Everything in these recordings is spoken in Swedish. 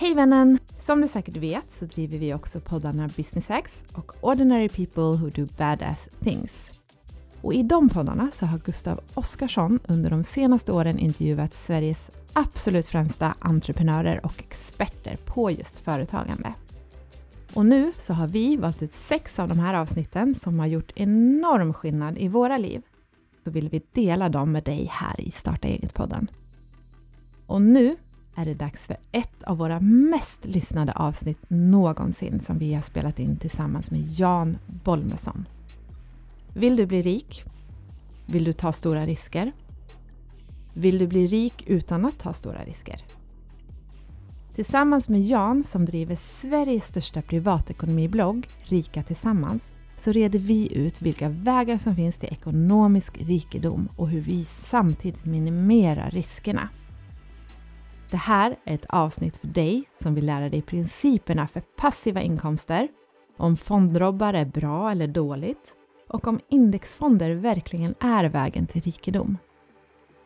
Hej vännen! Som du säkert vet så driver vi också poddarna Business Hacks och Ordinary People Who Do Badass Things. Och i de poddarna så har Gustav Oskarsson under de senaste åren intervjuat Sveriges absolut främsta entreprenörer och experter på just företagande. Och nu så har vi valt ut sex av de här avsnitten som har gjort enorm skillnad i våra liv. Så vill vi dela dem med dig här i Starta eget-podden. Och nu är det dags för ett av våra mest lyssnade avsnitt någonsin som vi har spelat in tillsammans med Jan Bolmesson. Vill du bli rik? Vill du ta stora risker? Vill du bli rik utan att ta stora risker? Tillsammans med Jan som driver Sveriges största privatekonomiblogg Rika Tillsammans så reder vi ut vilka vägar som finns till ekonomisk rikedom och hur vi samtidigt minimerar riskerna. Det här är ett avsnitt för dig som vill lära dig principerna för passiva inkomster, om fondrobbar är bra eller dåligt och om indexfonder verkligen är vägen till rikedom.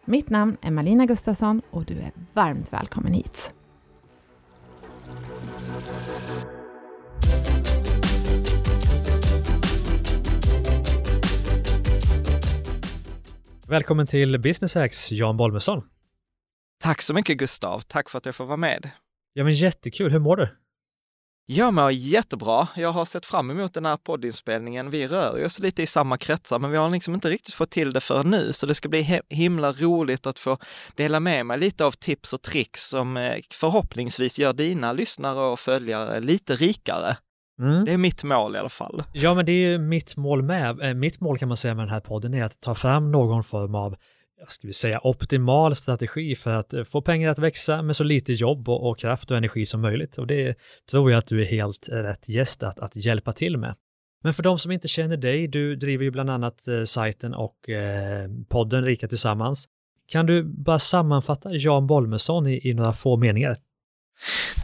Mitt namn är Malina Gustafsson och du är varmt välkommen hit. Välkommen till Business Hacks, Jan Bolmesson. Tack så mycket Gustav, tack för att jag får vara med. Ja men jättekul, hur mår du? Jag mår jättebra. Jag har sett fram emot den här poddinspelningen. Vi rör oss lite i samma kretsar, men vi har liksom inte riktigt fått till det för nu, så det ska bli himla roligt att få dela med mig lite av tips och tricks som eh, förhoppningsvis gör dina lyssnare och följare lite rikare. Mm. Det är mitt mål i alla fall. Ja, men det är ju mitt mål med. Eh, mitt mål kan man säga med den här podden är att ta fram någon form av ska vi säga, optimal strategi för att eh, få pengar att växa med så lite jobb och, och, kraft och energi som möjligt. Och det tror jag att du är helt rätt gäst att, att hjälpa till med. Men för de som inte känner dig, du driver ju bland annat eh, sajten och eh, podden Rika Tillsammans. Kan du bara sammanfatta Jan Bolmesson i, i några få meningar?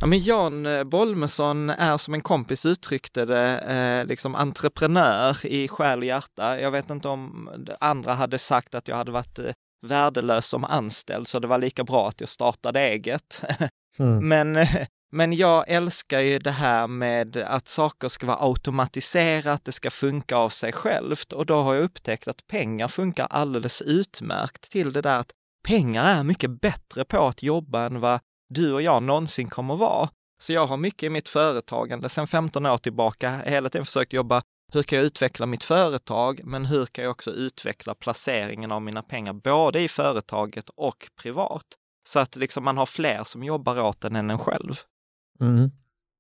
Ja, men Jan eh, Bolmesson är som en kompis uttryckte det, eh, liksom entreprenör i själ och hjärta. Jag vet inte om andra hade sagt att jag hade varit eh, värdelös som anställd, så det var lika bra att jag startade eget. Mm. Men, men jag älskar ju det här med att saker ska vara automatiserat, det ska funka av sig självt och då har jag upptäckt att pengar funkar alldeles utmärkt till det där att pengar är mycket bättre på att jobba än vad du och jag någonsin kommer vara. Så jag har mycket i mitt företagande sedan 15 år tillbaka hela tiden försökt jobba hur kan jag utveckla mitt företag, men hur kan jag också utveckla placeringen av mina pengar, både i företaget och privat? Så att liksom man har fler som jobbar åt en än en själv. Mm.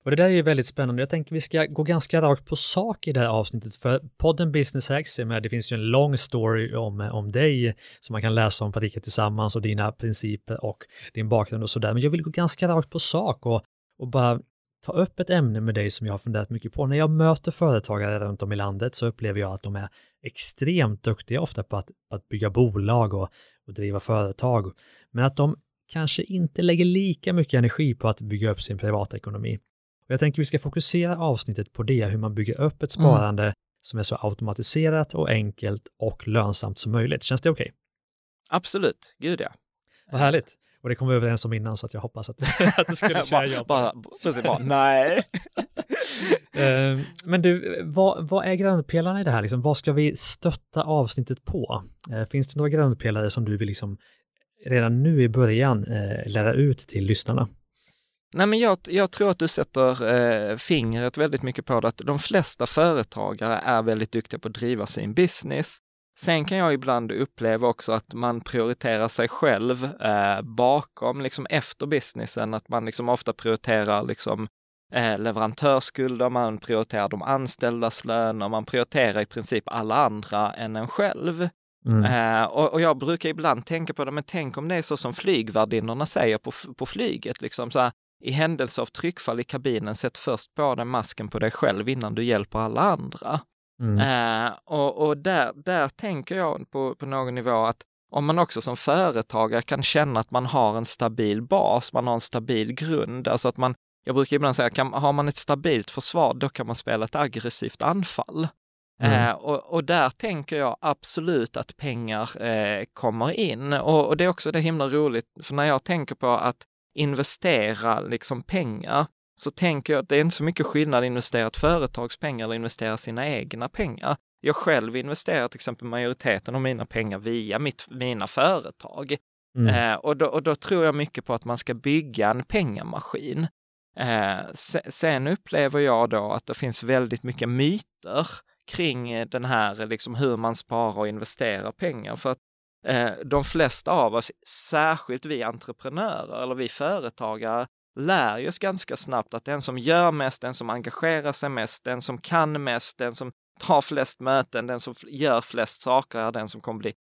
Och det där är ju väldigt spännande. Jag tänker vi ska gå ganska rakt på sak i det här avsnittet, för podden Business Hacks, med, det finns ju en lång story om, om dig som man kan läsa om Parika tillsammans och dina principer och din bakgrund och sådär. Men jag vill gå ganska rakt på sak och, och bara ta upp ett ämne med dig som jag har funderat mycket på. När jag möter företagare runt om i landet så upplever jag att de är extremt duktiga ofta på att, att bygga bolag och, och driva företag. Men att de kanske inte lägger lika mycket energi på att bygga upp sin privatekonomi. Och jag tänker vi ska fokusera avsnittet på det, hur man bygger upp ett mm. sparande mm. som är så automatiserat och enkelt och lönsamt som möjligt. Känns det okej? Okay? Absolut, gud ja. Vad härligt. Och det kom vi överens om innan så att jag hoppas att, att du skulle säga ja. bara, precis, bara, nej. Ehm, men du, vad, vad, är grundpelarna i det här? Liksom, vad ska vi stötta avsnittet på? Uh, finns det några grundpelare som du vill liksom redan nu i början uh, lära ut till lyssnarna? Nej, men jag, jag tror att du sätter eh, fingret väldigt mycket på det, att de flesta företagare är väldigt duktiga på att driva sin business. Sen kan jag ibland uppleva också att man prioriterar sig själv eh, bakom, liksom efter businessen, att man liksom ofta prioriterar liksom eh, leverantörsskulder, man prioriterar de anställdas löner, man prioriterar i princip alla andra än en själv. Mm. Eh, och, och, jag brukar ibland tänka på det, men tänk om det är så som flygvärdinnorna säger på, på flyget, liksom så här, i händelse av tryckfall i kabinen, sätt först på den masken på dig själv innan du hjälper alla andra. Mm. Eh, och, och där, där tänker jag på, på någon nivå att om man också som företagare kan känna att man har en stabil bas, man har en stabil grund, alltså att man, jag brukar ibland säga, kan, har man ett stabilt försvar, då kan man spela ett aggressivt anfall. Mm. Eh, och, och, där tänker jag absolut att pengar eh, kommer in. Och, och, det är också det himla roligt, för när jag tänker på att investera liksom pengar så tänker jag att det är inte så mycket skillnad att investera ett företags pengar eller investera sina egna pengar. Jag själv investerar till exempel majoriteten av mina pengar via mitt, mina företag. Mm. Eh, och, då, och då tror jag mycket på att man ska bygga en pengamaskin. Eh, sen upplever jag då att det finns väldigt mycket myter kring den här, liksom hur man sparar och investerar pengar. För att eh, de flesta av oss, särskilt vi entreprenörer eller vi företagare, lär ju oss ganska snabbt att den som gör mest, den som engagerar sig mest, den som kan mest, den som tar flest möten, den som gör flest saker är den som kommer bli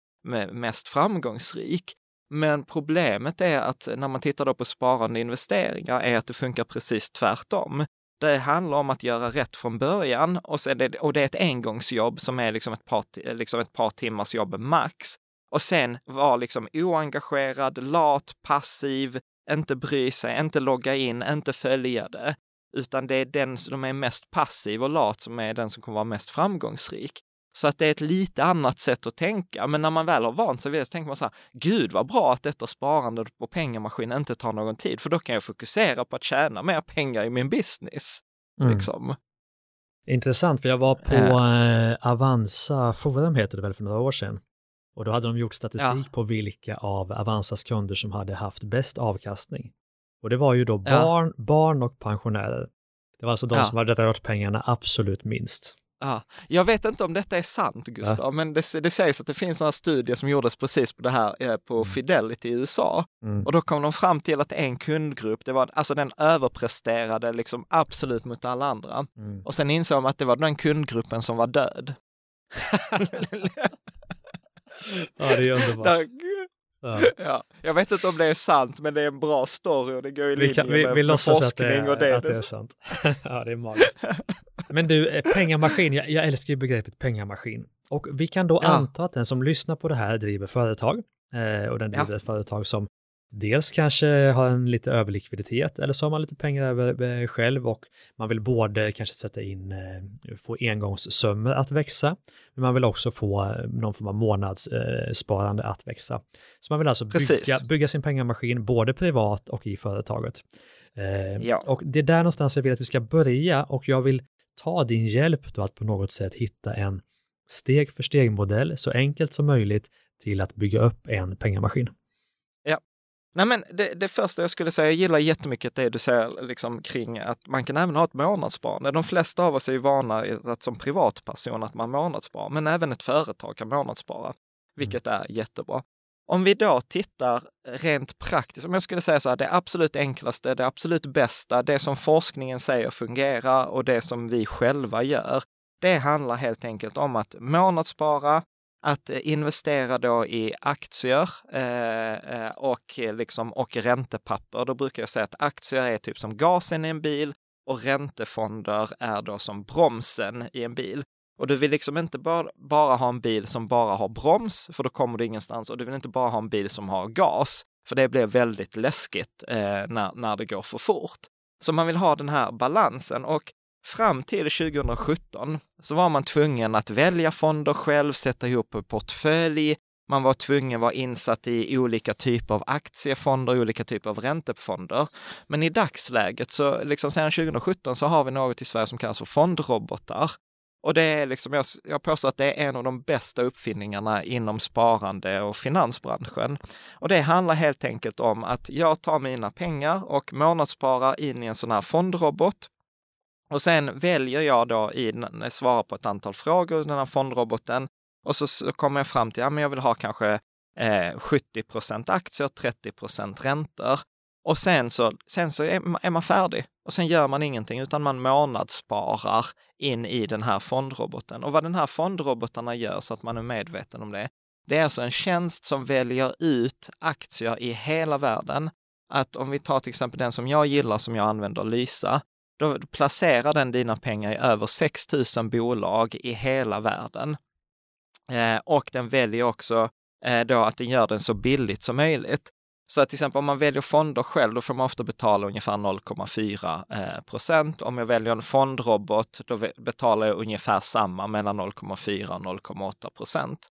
mest framgångsrik. Men problemet är att när man tittar då på sparande investeringar är att det funkar precis tvärtom. Det handlar om att göra rätt från början och, sen det, och det är ett engångsjobb som är liksom ett par, liksom ett par timmars jobb max. Och sen vara liksom oengagerad, lat, passiv, inte bry sig, inte logga in, inte följa det, utan det är den som är mest passiv och lat som är den som kommer vara mest framgångsrik. Så att det är ett lite annat sätt att tänka. Men när man väl har vant sig vid det så tänker man så här, gud vad bra att detta sparande på pengamaskinen inte tar någon tid, för då kan jag fokusera på att tjäna mer pengar i min business. Mm. Liksom. Intressant, för jag var på äh. Avanza Forum heter det väl för några år sedan. Och då hade de gjort statistik ja. på vilka av Avanzas kunder som hade haft bäst avkastning. Och det var ju då barn, ja. barn och pensionärer. Det var alltså de ja. som hade rört pengarna absolut minst. Ja, jag vet inte om detta är sant Gustav, ja. men det, det sägs att det finns några studier som gjordes precis på det här eh, på mm. Fidelity i USA. Mm. Och då kom de fram till att en kundgrupp, det var alltså den överpresterade liksom absolut mot alla andra. Mm. Och sen insåg de att det var den kundgruppen som var död. ja, det är underbart. Ja. ja. Jag vet inte om det är sant, men det är en bra story och det går i linje kan, vi, med, vi med forskning att det, är, och det. Att det är sant. ja, det är magiskt. Men du, eh, pengamaskin, jag, jag älskar ju begreppet pengamaskin. Och vi kan då ja. anta att den som lyssnar på det här driver företag eh, och den driver ja. ett företag som dels kanske har en lite överlikviditet eller så har man lite pengar över eh, själv och man vill både kanske sätta in, eh, få engångssummor att växa, men man vill också få eh, någon form av månadssparande att växa. Så man vill alltså bygga, bygga sin pengamaskin både privat och i företaget. Ja. Och det är där någonstans jag vill att vi ska börja och jag vill ta din hjälp då att på något sätt hitta en steg för steg modell så enkelt som möjligt till att bygga upp en pengamaskin. Nej, men det, det, första jag skulle säga, jag gillar jättemycket det du säger liksom, kring att man kan även ha ett månadssparande. De flesta av oss är ju vana att som privatperson att man månadssparar, men även ett företag kan månadsspara, mm. vilket är jättebra. Om vi då tittar rent praktiskt, om jag skulle säga så här, det absolut enklaste, det absolut bästa, det som forskningen säger fungerar och det som vi själva gör, det handlar helt enkelt om att månadsspara, att investera då i aktier eh, eh, och, liksom, och räntepapper. Då brukar jag säga att aktier är typ som gasen i en bil och räntefonder är då som bromsen i en bil. Och du vill liksom inte bara, bara ha en bil som bara har broms, för då kommer du ingenstans. Och du vill inte bara ha en bil som har gas, för det blir väldigt läskigt eh, när, när det går för fort. Så man vill ha den här balansen och Fram till 2017 så var man tvungen att välja fonder själv, sätta ihop en portfölj. Man var tvungen att vara insatt i olika typer av aktiefonder, olika typer av räntefonder. Men i dagsläget, så liksom sedan 2017, så har vi något i Sverige som kallas för fondrobotar. Och det är liksom, jag, jag påstår att det är en av de bästa uppfinningarna inom sparande och finansbranschen. Och det handlar helt enkelt om att jag tar mina pengar och månadssparar in i en sån här fondrobot och sen väljer jag då i, svara på ett antal frågor i den här fondroboten och så, så kommer jag fram till, ja men jag vill ha kanske eh, 70 procent aktier, 30 procent räntor. Och sen så, sen så är, är man färdig och sen gör man ingenting utan man månadssparar in i den här fondroboten. Och vad den här fondrobotarna gör så att man är medveten om det, det är alltså en tjänst som väljer ut aktier i hela världen. Att om vi tar till exempel den som jag gillar som jag använder, Lysa, då placerar den dina pengar i över 6 000 bolag i hela världen. Eh, och den väljer också eh, då att den gör den så billigt som möjligt. Så att till exempel om man väljer fonder själv, då får man ofta betala ungefär 0,4 eh, procent. Om jag väljer en fondrobot, då betalar jag ungefär samma, mellan 0,4 och 0,8 procent.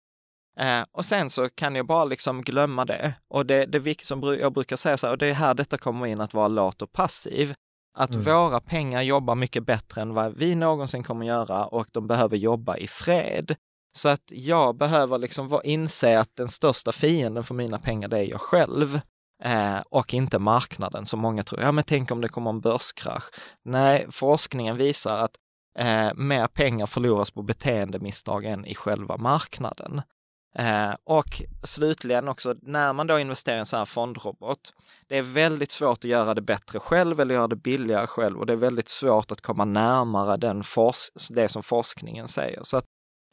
Eh, och sen så kan jag bara liksom glömma det. Och det, det som jag brukar säga så här, och det är här detta kommer in att vara lat och passiv. Att mm. våra pengar jobbar mycket bättre än vad vi någonsin kommer göra och de behöver jobba i fred. Så att jag behöver liksom inse att den största fienden för mina pengar, det är jag själv. Eh, och inte marknaden som många tror. Ja, men tänk om det kommer en börskrasch. Nej, forskningen visar att eh, mer pengar förloras på beteendemisstag än i själva marknaden. Eh, och slutligen också, när man då investerar i en sån här fondrobot, det är väldigt svårt att göra det bättre själv eller göra det billigare själv och det är väldigt svårt att komma närmare den det som forskningen säger. Så att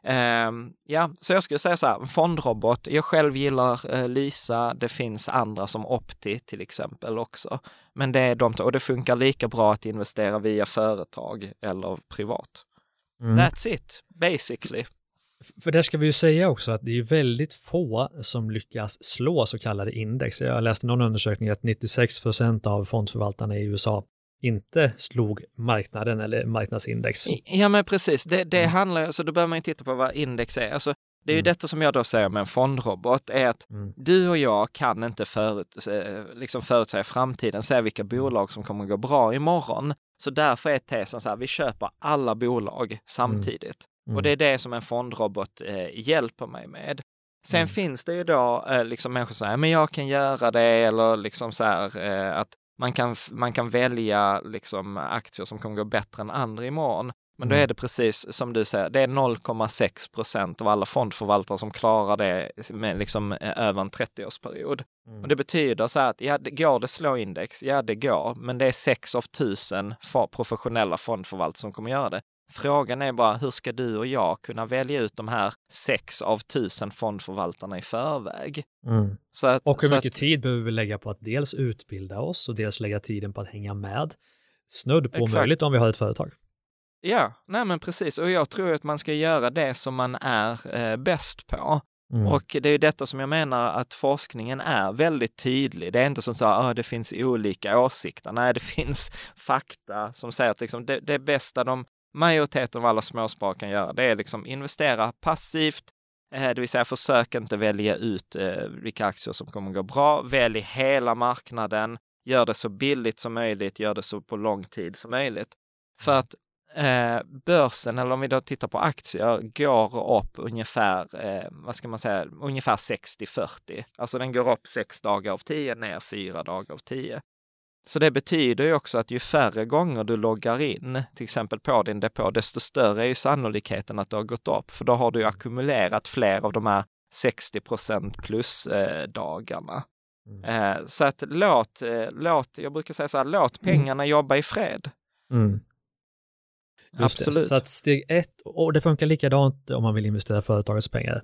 Um, ja, så jag skulle säga så här, fondrobot. Jag själv gillar uh, Lysa. Det finns andra som Opti till exempel också. Men det är de, och det funkar lika bra att investera via företag eller privat. Mm. That's it, basically. För där ska vi ju säga också att det är väldigt få som lyckas slå så kallade index. Jag läste någon undersökning att 96 procent av fondförvaltarna i USA inte slog marknaden eller marknadsindex. Ja men precis, det, det mm. handlar, alltså då behöver man ju titta på vad index är. Alltså, det är ju mm. detta som jag då säger med en fondrobot, är att mm. du och jag kan inte förut, eh, liksom förutsäga framtiden, säga vilka bolag som kommer att gå bra imorgon. Så därför är tesen så här, vi köper alla bolag samtidigt. Mm. Och det är det som en fondrobot eh, hjälper mig med. Sen mm. finns det ju då eh, liksom människor som säger, men jag kan göra det eller liksom så här eh, att man kan, man kan välja liksom aktier som kommer gå bättre än andra imorgon. Men då mm. är det precis som du säger, det är 0,6 procent av alla fondförvaltare som klarar det med liksom eh, över en 30-årsperiod. Mm. Och det betyder så här att, ja, det går det slå index? Ja, det går, men det är 6 av 1000 professionella fondförvaltare som kommer göra det. Frågan är bara, hur ska du och jag kunna välja ut de här sex av tusen fondförvaltarna i förväg? Mm. Så att, och hur mycket att, tid behöver vi lägga på att dels utbilda oss och dels lägga tiden på att hänga med? Snudd på möjligt om vi har ett företag. Ja, nej men precis. Och jag tror att man ska göra det som man är eh, bäst på. Mm. Och det är detta som jag menar att forskningen är väldigt tydlig. Det är inte som så att det finns olika åsikter. Nej, det finns fakta som säger att liksom det, det bästa de majoriteten av alla småsparare kan göra, det är liksom investera passivt, eh, det vill säga försök inte välja ut eh, vilka aktier som kommer gå bra. Välj hela marknaden, gör det så billigt som möjligt, gör det så på lång tid som möjligt. För att eh, börsen, eller om vi då tittar på aktier, går upp ungefär, eh, vad ska man säga, ungefär 60-40. Alltså den går upp sex dagar av tio, ner fyra dagar av tio. Så det betyder ju också att ju färre gånger du loggar in, till exempel på din depå, desto större är ju sannolikheten att det har gått upp, för då har du ackumulerat fler av de här 60% plus eh, dagarna. Mm. Eh, så att låt, eh, låt, jag brukar säga så här, låt mm. pengarna mm. jobba i fred. Mm. Absolut. Det. Så att steg ett, och det funkar likadant om man vill investera företagets pengar.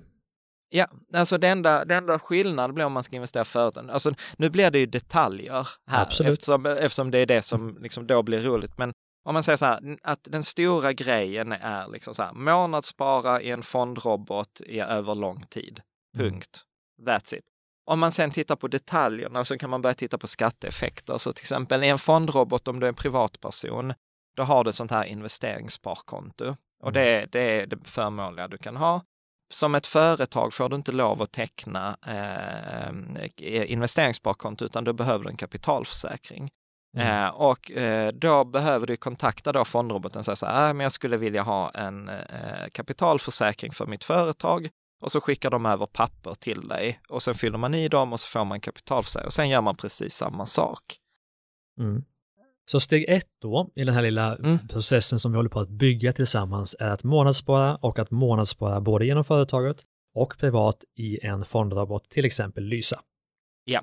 Ja, alltså det enda, det enda skillnad blir om man ska investera i företag. Alltså nu blir det ju detaljer här Absolut. Eftersom, eftersom det är det som liksom då blir roligt. Men om man säger så här, att den stora grejen är liksom så här, månadsspara i en fondrobot i över lång tid. Mm. Punkt. That's it. Om man sen tittar på detaljerna så kan man börja titta på skatteeffekter. Så till exempel i en fondrobot, om du är en privatperson, då har du ett sånt här investeringssparkonto. Och mm. det, det är det förmånliga du kan ha som ett företag får du inte lov att teckna eh, investeringssparkonto utan då behöver du en kapitalförsäkring. Mm. Eh, och eh, då behöver du kontakta då fondroboten och säga så här, äh, men jag skulle vilja ha en eh, kapitalförsäkring för mitt företag och så skickar de över papper till dig och sen fyller man i dem och så får man kapitalförsäkring och sen gör man precis samma sak. Mm. Så steg ett då i den här lilla mm. processen som vi håller på att bygga tillsammans är att månadsspara och att månadsspara både genom företaget och privat i en fondrabot, till exempel Lysa. Ja.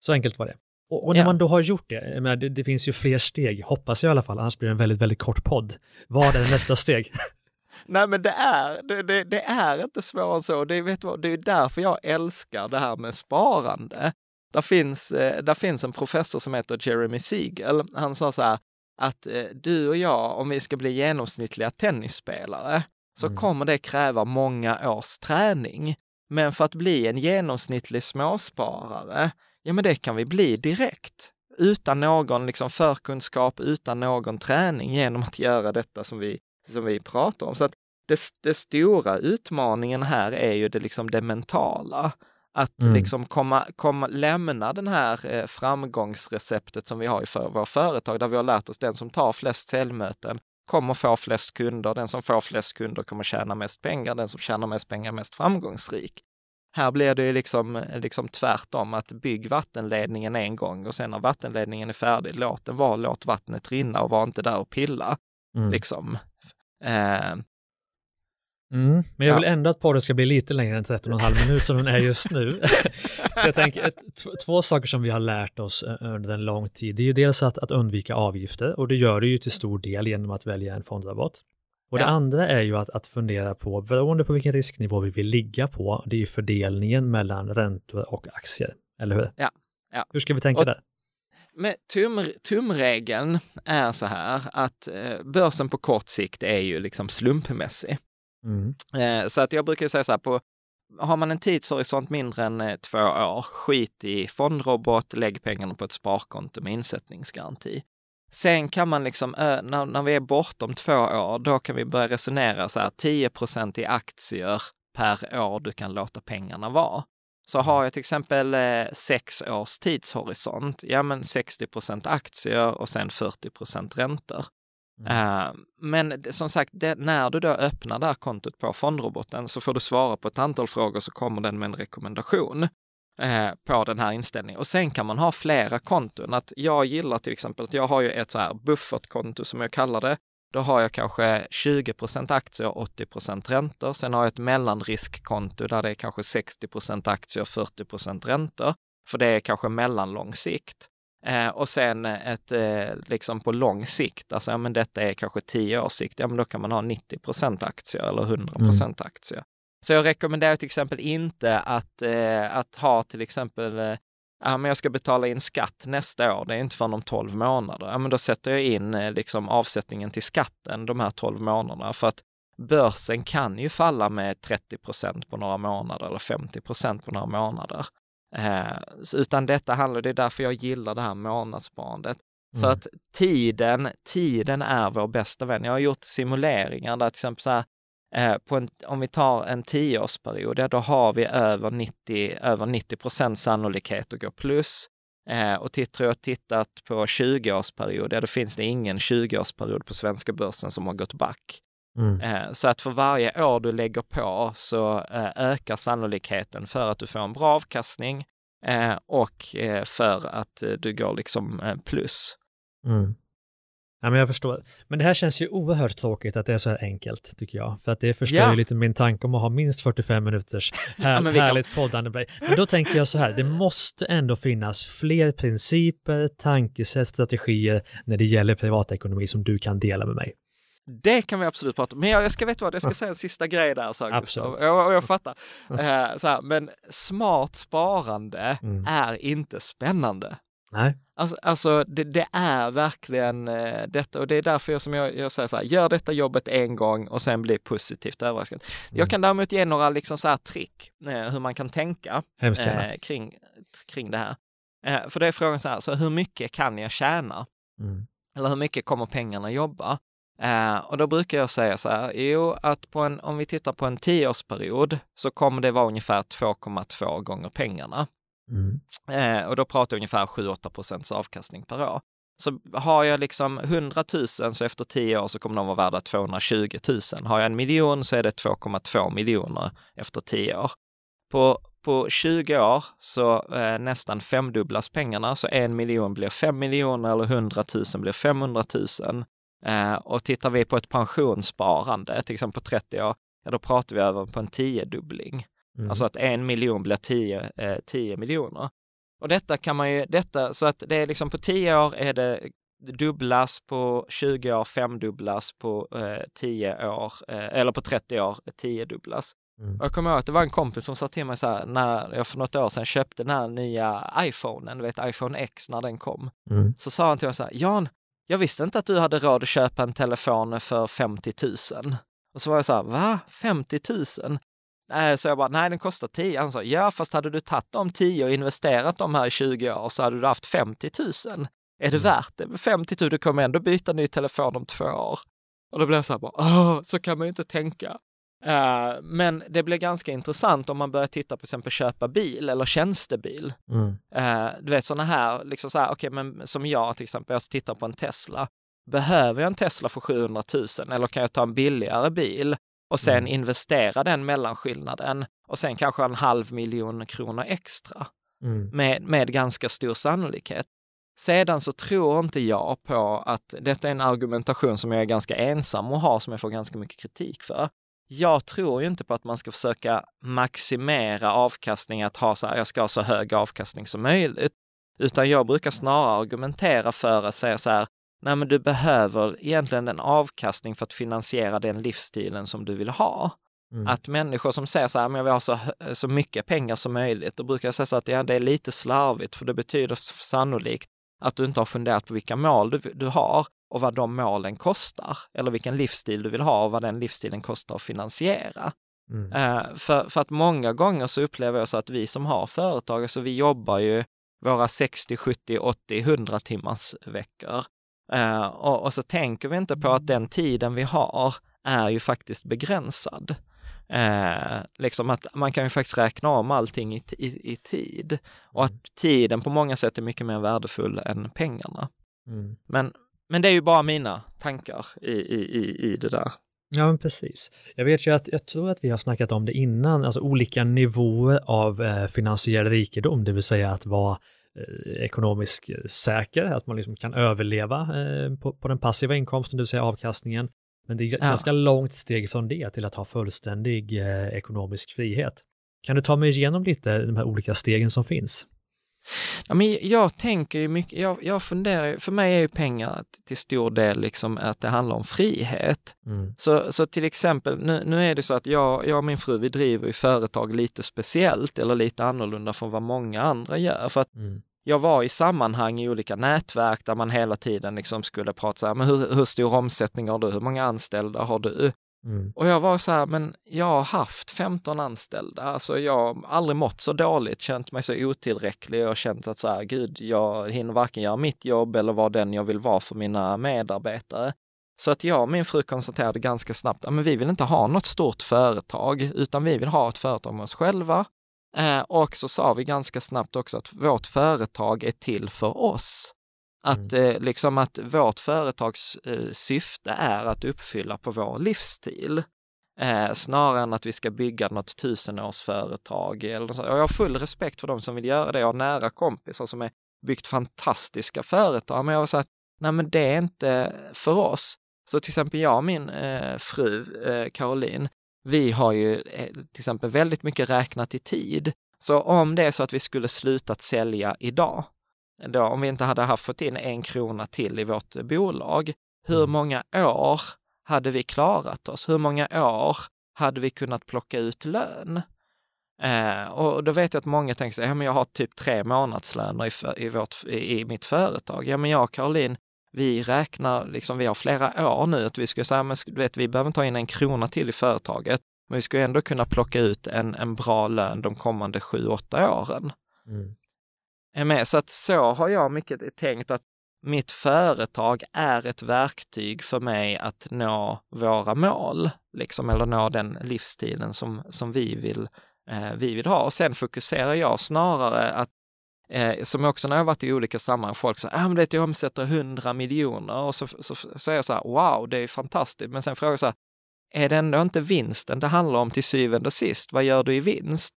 Så enkelt var det. Och, och när ja. man då har gjort det, menar, det, det, finns ju fler steg, hoppas jag i alla fall, annars blir det en väldigt, väldigt kort podd. Vad är nästa steg? Nej men det är, det, det, det, är inte svårare än så. Det, vet vad, det är därför jag älskar det här med sparande. Där finns, eh, där finns en professor som heter Jeremy Siegel. Han sa så här att eh, du och jag, om vi ska bli genomsnittliga tennisspelare, så mm. kommer det kräva många års träning. Men för att bli en genomsnittlig småsparare, ja men det kan vi bli direkt. Utan någon liksom förkunskap, utan någon träning genom att göra detta som vi, som vi pratar om. Så att det, det stora utmaningen här är ju det, liksom det mentala. Att Mm. liksom komma, komma, lämna den här eh, framgångsreceptet som vi har i för våra företag, där vi har lärt oss den som tar flest säljmöten kommer få flest kunder, den som får flest kunder kommer tjäna mest pengar, den som tjänar mest pengar är mest framgångsrik. Här blir det ju liksom, liksom tvärtom, att bygg vattenledningen en gång och sen när vattenledningen är färdig, låt den vara, låt vattnet rinna och var inte där och pilla. Mm. Liksom. Eh, Mm. Men jag vill ändå att podden ska bli lite längre än 13,5 minut som den är just nu. så jag tänker, ett, två saker som vi har lärt oss eh, under en lång tid, det är ju dels att, att undvika avgifter och det gör du ju till stor del genom att välja en fondrabatt. Och det Ja. andra är ju att, att fundera på, beroende på vilken risknivå vi vill ligga på, det är ju fördelningen mellan räntor och aktier, eller hur? Ja. Ja. Hur ska vi tänka Och- där? Men tum, tumregeln är så här att eh, börsen på kort sikt är ju liksom slumpmässig. Mm. Eh, så att jag brukar säga så här på har man en tidshorisont mindre än eh, två år, skit i fondrobot, lägg pengarna på ett sparkonto med insättningsgaranti. Sen kan man liksom, när, när vi är bortom två år, då kan vi börja resonera så här 10% i aktier per år du kan låta pengarna vara. Så har jag till exempel eh, sex års tidshorisont, ja men 60% aktier och sen 40% räntor. Mm. Eh, men som sagt, det, när du då öppnar det här kontot på fondroboten så får du svara på ett antal frågor så kommer den med en rekommendation eh, på den här inställningen. Och sen kan man ha flera konton. Att jag gillar till exempel att jag har ju ett så här buffertkonto som jag kallar det. Då har jag kanske 20% aktier och 80% räntor. Sen har jag ett mellanriskkonto där det är kanske 60% aktier och 40% räntor. För det är kanske mellanlång sikt. Eh, och sen ett, eh, liksom på lång sikt, alltså ja, men detta är kanske 10 års sikt, ja men då kan man ha 90% aktier eller 100% aktier. Så jag rekommenderar till exempel inte att, eh, att ha till exempel, eh, ja men jag ska betala in skatt nästa år, det är inte förrän om 12 månader. Ja men då sätter jag in eh, liksom avsättningen till skatten de här 12 månaderna för att börsen kan ju falla med 30% på några månader eller 50% på några månader. Eh, utan detta handlar, det är därför jag gillar det här månadssparandet. För Mm. att tiden, tiden är vår bästa vän. Jag har gjort simuleringar där till exempel så här, eh, på en, om vi tar en tioårsperiod, ja, då har vi över 90, över 90 procent sannolikhet att gå plus. Eh, och tittar jag tittat på 20-årsperiod, ja, då finns det ingen 20-årsperiod på svenska börsen som har gått back. Mm. Eh, Så att för varje år du lägger på så eh, ökar sannolikheten för att du får en bra avkastning eh, och för att du går liksom plus. Mm. Ja, men jag förstår. Men det här känns ju oerhört tråkigt att det är så här enkelt, tycker jag. För att det förstör Ja. ju lite min tanke om att ha minst 45 minuters här, Ja, härligt poddande. Men då tänker jag så här, det måste ändå finnas fler principer, tankesätt, strategier när det gäller privatekonomi som du kan dela med mig. Det kan vi absolut prata om. Men jag, jag ska veta vad, jag ska säga en sista grej där, Gustav. Och, och jag fattar. Eh, så här, men smart sparande Mm. är inte spännande. Nej. Alltså, alltså det, det är verkligen eh, detta och det är därför jag, som jag, jag säger så här, gör detta jobbet en gång och sen bli positivt överraskad. Jag kan däremot ge några liksom så här trick eh, hur man kan tänka eh, kring, kring det här. Eh, för det är frågan så här, så hur mycket kan jag tjäna? Mm. Eller hur mycket kommer pengarna jobba? Eh, och då brukar jag säga så här, jo, att på en, om vi tittar på en tioårsperiod så kommer det vara ungefär 2,2 gånger pengarna. Mm. Eh, och då pratar jag ungefär 7-8 procents avkastning per år. Så har jag liksom 100 000 så efter 10 år så kommer de vara värda 220 000. Har jag en miljon så är det 2,2 miljoner efter 10 år. På, på 20 år så eh, nästan femdubblas pengarna, så en miljon blir 5 miljoner eller 100 000 blir 500 000. Eh, och tittar vi på ett pensionssparande, till exempel på 30 år, ja då pratar vi över på en tiodubbling. Mm. Alltså att en miljon blir 10, eh, 10 miljoner. Och detta kan man ju, detta, så att det är liksom på 10 år är det dubblas, på 20 år femdubblas, på eh, 10 år, eh, eller på 30 år tiodubblas. Mm. Jag kommer ihåg att det var en kompis som sa till mig så här, när jag för något år sedan köpte den här nya iPhonen, du vet iPhone X när den kom. Mm. Så sa han till mig så här, Jan, jag visste inte att du hade råd att köpa en telefon för 50 000. Och så var jag så här, va? 50 000? Nej, så jag bara, nej den kostar 10. Han sa, ja fast hade du tagit de 10 och investerat de här i 20 år så hade du haft 50 000. Är det Mm. värt det? 50 000, du kommer ändå byta ny telefon om två år. Och då blir jag så här, bara, Åh, så kan man ju inte tänka. Uh, men det blir ganska intressant om man börjar titta på exempel köpa bil eller tjänstebil. Mm. Uh, du vet sådana här, liksom så här, okay, men som jag till exempel, jag tittar på en Tesla. Behöver jag en Tesla för 700 000 eller kan jag ta en billigare bil och sen Mm. investera den mellanskillnaden och sen kanske en halv miljon kronor extra Mm. med, med ganska stor sannolikhet. Sedan så tror inte jag på att detta är en argumentation som jag är ganska ensam och har som jag får ganska mycket kritik för. Jag tror ju inte på att man ska försöka maximera avkastning, att ha så här, jag ska ha så hög avkastning som möjligt. Utan jag brukar snarare argumentera för att säga så här, nej men du behöver egentligen en avkastning för att finansiera den livsstilen som du vill ha. Mm. Att människor som säger så här, men jag vill ha så, så mycket pengar som möjligt, då brukar jag säga så att ja, det är lite slarvigt, för det betyder sannolikt att du inte har funderat på vilka mål du, du har och vad de målen kostar, eller vilken livsstil du vill ha och vad den livsstilen kostar att finansiera. Mm. Eh, för, för att många gånger så upplever jag så att vi som har företag, alltså vi jobbar ju våra 60, 70, 80, 100 timmars veckor. Eh, och, och så tänker vi inte på att den tiden vi har är ju faktiskt begränsad. Eh, liksom att man kan ju faktiskt räkna om allting i, i, i tid och att tiden på många sätt är mycket mer värdefull än pengarna. Mm. Men, men det är ju bara mina tankar i, i, i, i det där. Ja, men precis. Jag vet ju att, jag tror att vi har snackat om det innan, alltså olika nivåer av eh, finansiell rikedom, det vill säga att vara eh, ekonomiskt eh, säker, att man liksom kan överleva eh, på, på den passiva inkomsten, det vill säga avkastningen. Men det är Ja. ganska långt steg från det till att ha fullständig eh, ekonomisk frihet. Kan du ta mig igenom lite de här olika stegen som finns? Ja, men jag tänker ju mycket, jag, jag funderar, för mig är ju pengar till stor del liksom att det handlar om frihet. Mm. Så, så till exempel, nu, nu är det så att jag, jag och min fru, vi driver ju företag lite speciellt eller lite annorlunda från vad många andra gör. För att Mm. jag var i sammanhang i olika nätverk där man hela tiden liksom skulle prata så här, men hur, hur stor omsättning har du? Hur många anställda har du? Mm. Och jag var så här, men jag har haft 15 anställda, alltså jag har aldrig mått så dåligt, känt mig så otillräcklig och känt att så här, gud, jag hinner varken göra mitt jobb eller vara den jag vill vara för mina medarbetare. Så att jag och min fru konstaterade ganska snabbt, men vi vill inte ha något stort företag, utan vi vill ha ett företag med oss själva. Eh, och så sa vi ganska snabbt också att vårt företag är till för oss. Att, eh, liksom att vårt företags eh, syfte är att uppfylla på vår livsstil. Eh, snarare än att vi ska bygga något tusenårsföretag. Eller jag har full respekt för de som vill göra det. Jag har nära kompisar som har byggt fantastiska företag. Men jag har sagt, nej men det är inte för oss. Så till exempel jag och min eh, fru eh, Caroline, vi har ju eh, till exempel väldigt mycket räknat i tid. Så om det är så att vi skulle slutat sälja idag, då, om vi inte hade haft fått in en krona till i vårt bolag, hur Mm. många år hade vi klarat oss? Hur många år hade vi kunnat plocka ut lön? Eh, och då vet jag att många tänker sig, ja men jag har typ tre månadslöner i, för, i, vårt, i, i mitt företag. Ja men jag och Caroline, vi räknar, liksom, vi har flera år nu att vi ska säga, men du vet, vi behöver inte ha in en krona till i företaget, men vi ska ändå kunna plocka ut en, en bra lön de kommande sju, åtta åren. Mm. Är med? Så att så har jag mycket tänkt att mitt företag är ett verktyg för mig att nå våra mål, liksom, eller nå den livsstilen som, som vi, vill, eh, vi vill ha. Och sen fokuserar jag snarare att Eh, som också när jag varit i olika sammanhang, folk säger, ah, men vet, jag omsätter 100 miljoner och så, så, så säger jag så här, wow, det är fantastiskt. Men sen frågar jag så här, är det ändå inte vinsten det handlar om till syvende och sist? Vad gör du i vinst?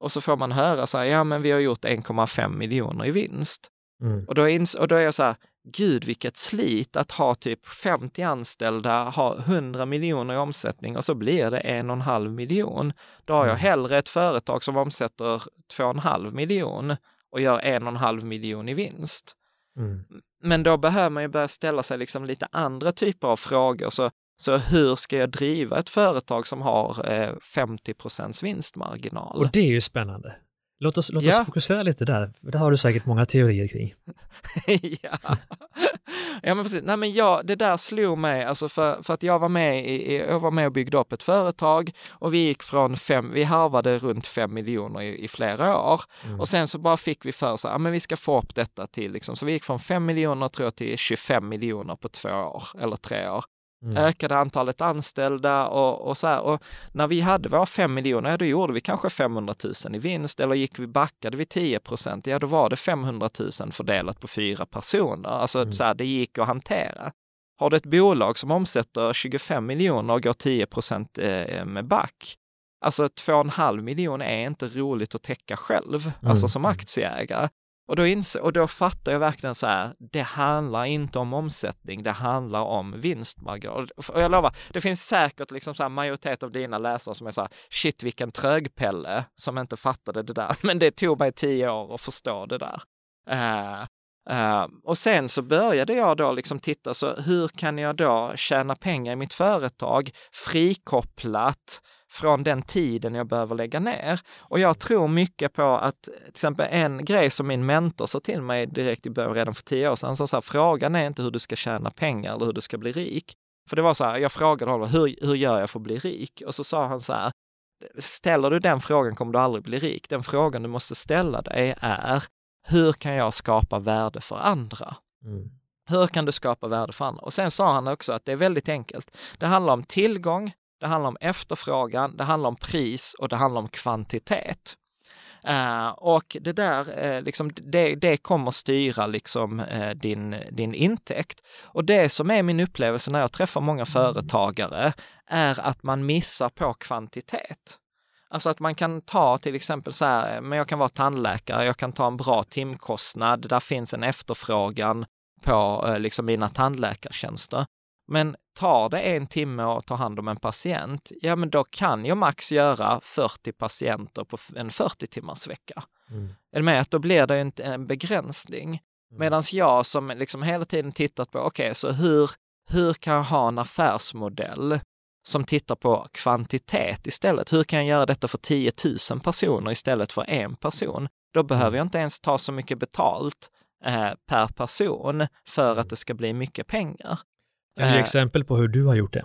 Och så får man höra så här, ja men vi har gjort 1,5 miljoner i vinst. Mm. Och då, ins- och då är jag så här, gud vilket slit att ha typ 50 anställda, ha 100 miljoner i omsättning och så blir det en och en halv miljon. Då har jag Mm. hellre ett företag som omsätter 2,5 miljon och gör en och en halv miljon i vinst. Mm. Men då behöver man ju börja ställa sig liksom lite andra typer av frågor. Så, så hur ska jag driva ett företag som har eh, 50 procents vinstmarginal? Och det är ju spännande. Låt oss, låt Ja. oss fokusera lite där, det har du säkert många teorier kring. ja. ja, men precis. Nej, men jag, det där slog mig, alltså för, för att jag var, med i, jag var med och byggde upp ett företag och vi gick från fem, vi harvade runt fem miljoner i, i flera år Mm. och sen så bara fick vi för oss att men vi ska få upp detta till, liksom. så vi gick från fem miljoner tror jag till 25 miljoner på två år eller tre år. Mm. Ökade antalet anställda och, och så här. Och när vi hade våra 5 miljoner, ja då gjorde vi kanske 500 000 i vinst eller gick vi backade vi 10 procent, ja då var det 500 000 fördelat på fyra personer. Alltså mm. så här, det gick att hantera. Har du ett bolag som omsätter 25 miljoner och går 10 procent eh, med back, alltså 2,5 miljoner är inte roligt att täcka själv, alltså mm. alltså som aktieägare. Och då, inser, och då fattar jag verkligen så här, det handlar inte om omsättning, det handlar om vinstmarginal. Och jag lovar, det finns säkert liksom så här majoritet av dina läsare som är så här, shit vilken trögpelle som inte fattade det där. Men det tog mig tio år att förstå det där. Uh, Uh, och sen så började jag då liksom titta, så hur kan jag då tjäna pengar i mitt företag frikopplat från den tiden jag behöver lägga ner? Och jag tror mycket på att till exempel en grej som min mentor sa till mig direkt i början, redan för tio år sedan, så, så här, frågan är inte hur du ska tjäna pengar eller hur du ska bli rik. För det var så här, jag frågade honom, hur, hur gör jag för att bli rik? Och så sa han så här, ställer du den frågan kommer du aldrig bli rik. Den frågan du måste ställa dig är, hur kan jag skapa värde för andra? Mm. Hur kan du skapa värde för andra? Och sen sa han också att det är väldigt enkelt. Det handlar om tillgång, det handlar om efterfrågan, det handlar om pris och det handlar om kvantitet. Uh, och det där, uh, liksom, det, det kommer styra liksom, uh, din, din intäkt. Och det som är min upplevelse när jag träffar många företagare är att man missar på kvantitet. Alltså att man kan ta till exempel så här, men jag kan vara tandläkare, jag kan ta en bra timkostnad, där finns en efterfrågan på liksom mina tandläkartjänster. Men tar det en timme att ta hand om en patient, ja men då kan jag max göra 40 patienter på en 40 timmars vecka. Mm. Är du med? Att då blir det en, en begränsning. Mm. Medan jag som liksom hela tiden tittat på, okej, okay, så hur, hur kan jag ha en affärsmodell som tittar på kvantitet istället. Hur kan jag göra detta för 10 000 personer istället för en person? Då behöver mm. jag inte ens ta så mycket betalt eh, per person för att det ska bli mycket pengar. Kan du ge eh, exempel på hur du har gjort det?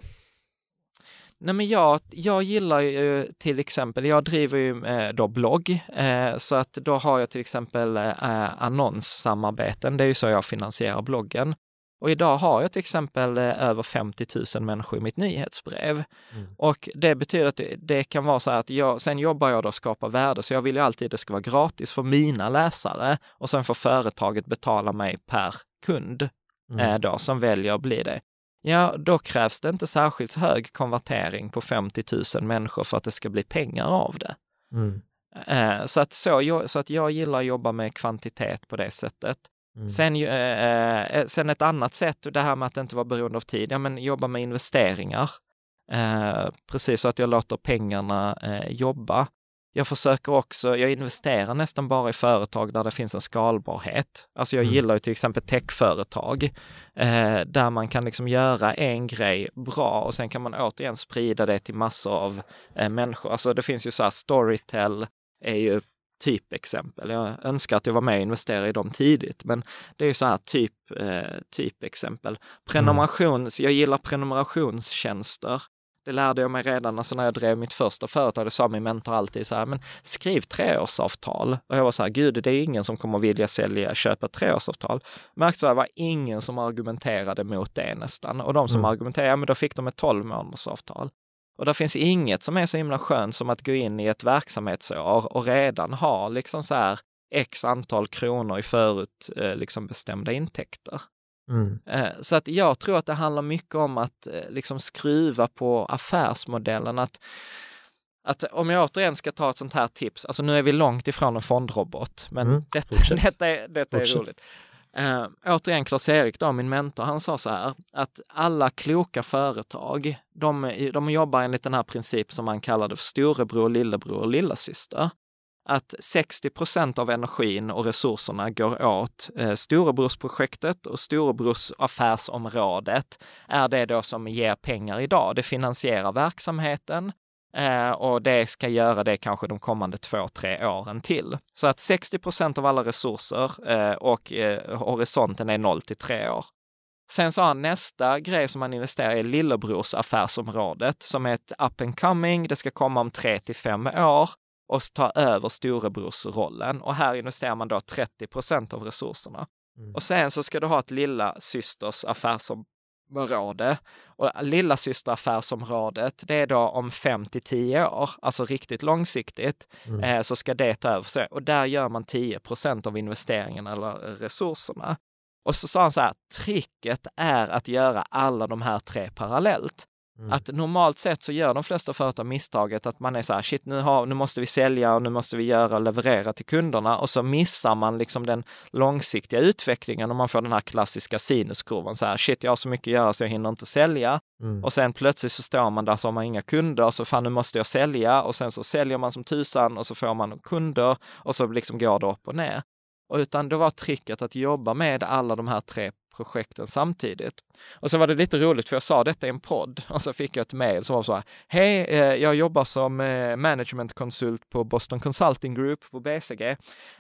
Nej men jag, jag gillar ju till exempel, jag driver ju eh, då blogg, eh, så att då har jag till exempel eh, annonssamarbeten, det är ju så jag finansierar bloggen. Och idag har jag till exempel eh, över 50 000 människor i mitt nyhetsbrev. Mm. Och det betyder att det, kan vara så här att jag, sen jobbar jag då och skapar värde, så jag vill ju alltid att det ska vara gratis för mina läsare och sen får företaget betala mig per kund mm. eh, då som väljer att bli det. Ja, då krävs det inte särskilt hög konvertering på 50 000 människor för att det ska bli pengar av det. Mm. Eh, så, att så, så att jag gillar att jobba med kvantitet på det sättet. Mm. Sen, eh, eh, sen ett annat sätt, det här med att inte vara beroende av tid, ja men jobba med investeringar. Eh, precis så att jag låter pengarna eh, jobba. Jag försöker också, jag investerar nästan bara i företag där det finns en skalbarhet. Alltså jag mm. gillar ju till exempel techföretag eh, där man kan liksom göra en grej bra och sen kan man återigen sprida det till massor av eh, människor. Alltså det finns ju så här Storytel är ju typexempel. Jag önskar att jag var med och investerade i dem tidigt, men det är ju så här typ, eh, typexempel. Prenumerations, mm. jag gillar prenumerationstjänster. Det lärde jag mig redan alltså när jag drev mitt första företag. Det sa min mentor alltid så här, men skriv treårsavtal. Och jag var så här, gud, det är ingen som kommer vilja sälja, köpa treårsavtal. Märkte så här, det var ingen som argumenterade mot det nästan. Och de som mm. argumenterade, ja men då fick de ett 12 månadersavtal. Och det finns inget som är så himla skönt som att gå in i ett verksamhetsår och redan ha liksom så här x antal kronor i förut eh, liksom bestämda intäkter. Mm. Eh, så att jag tror att det handlar mycket om att eh, liksom skruva på affärsmodellen. Att, att om jag återigen ska ta ett sånt här tips, alltså nu är vi långt ifrån en fondrobot, men mm, detta, detta, är, detta är roligt. Uh, återigen Klas-Erik, då, min mentor, han sa så här att alla kloka företag, de, de jobbar enligt den här principen som man kallade för storebror, lillebror och lillasyster. Att 60 procent av energin och resurserna går åt eh, storebrorsprojektet och storebrors affärsområdet är det då som ger pengar idag. Det finansierar verksamheten, Eh, och det ska göra det kanske de kommande två, tre åren till. Så att 60 procent av alla resurser eh, och eh, horisonten är 0 till 3 år. Sen så har nästa grej som man investerar i lillebrors affärsområdet som är ett up and coming. Det ska komma om 3 till 5 år och ta över storebrorsrollen. Och här investerar man då 30 procent av resurserna. Mm. Och sen så ska du ha ett lilla systers affärsom affärsområde. Och lilla systeraffärsområdet, det är då om fem till tio år, alltså riktigt långsiktigt, mm. eh, så ska det ta över sig. Och där gör man 10 procent av investeringen eller resurserna. Och så sa han så här, tricket är att göra alla de här tre parallellt. Mm. Att normalt sett så gör de flesta företag misstaget att man är så här, shit nu, har, nu måste vi sälja och nu måste vi göra och leverera till kunderna och så missar man liksom den långsiktiga utvecklingen och man får den här klassiska sinuskurvan så här, shit jag har så mycket att göra så jag hinner inte sälja. Mm. Och sen plötsligt så står man där så har man inga kunder, så fan nu måste jag sälja och sen så säljer man som tusan och så får man kunder och så liksom går det upp och ner. Och utan det var tricket att jobba med alla de här tre projekten samtidigt. Och så var det lite roligt för jag sa detta i en podd och så fick jag ett mejl som var så här, hej, eh, jag jobbar som eh, managementkonsult på Boston Consulting Group på BCG.